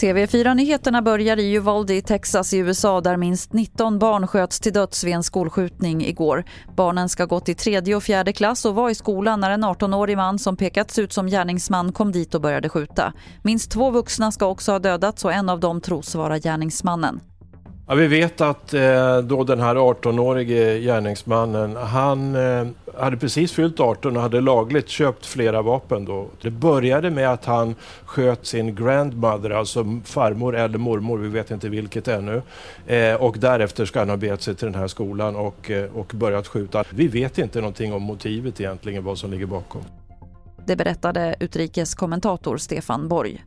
TV4-nyheterna börjar i Uvalde i Texas i USA där minst 19 barn sköts till döds vid en skolskjutning igår. Barnen ska gått i tredje och fjärde klass och var i skolan när en 18-årig man som pekats ut som gärningsman kom dit och började skjuta. Minst två vuxna ska också ha dödats och en av dem tros vara gärningsmannen. Ja, vi vet att eh, då den här 18-årige gärningsmannen, han eh, hade precis fyllt 18 och hade lagligt köpt flera vapen då. Det började med att han sköt sin grandmother, alltså farmor eller mormor, vi vet inte vilket ännu. Eh, och därefter ska han ha begett sig till den här skolan och, eh, och börjat skjuta. Vi vet inte någonting om motivet egentligen, vad som ligger bakom. Det berättade utrikeskommentator Stefan Borg.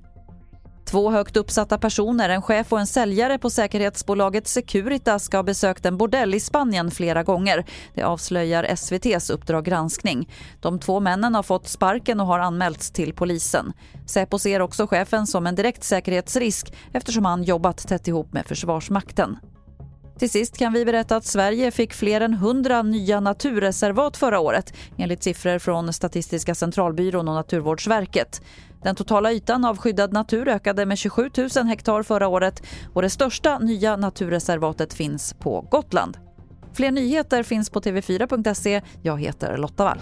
Två högt uppsatta personer, en chef och en säljare på säkerhetsbolaget Securitas ska ha besökt en bordell i Spanien flera gånger. Det avslöjar SVTs Uppdrag granskning. De två männen har fått sparken och har anmälts till polisen. Säpo ser också chefen som en direkt säkerhetsrisk eftersom han jobbat tätt ihop med Försvarsmakten. Till sist kan vi berätta att Sverige fick fler än 100 nya naturreservat förra året enligt siffror från Statistiska centralbyrån och Naturvårdsverket. Den totala ytan av skyddad natur ökade med 27 000 hektar förra året och det största nya naturreservatet finns på Gotland. Fler nyheter finns på tv4.se. Jag heter Lotta Wall.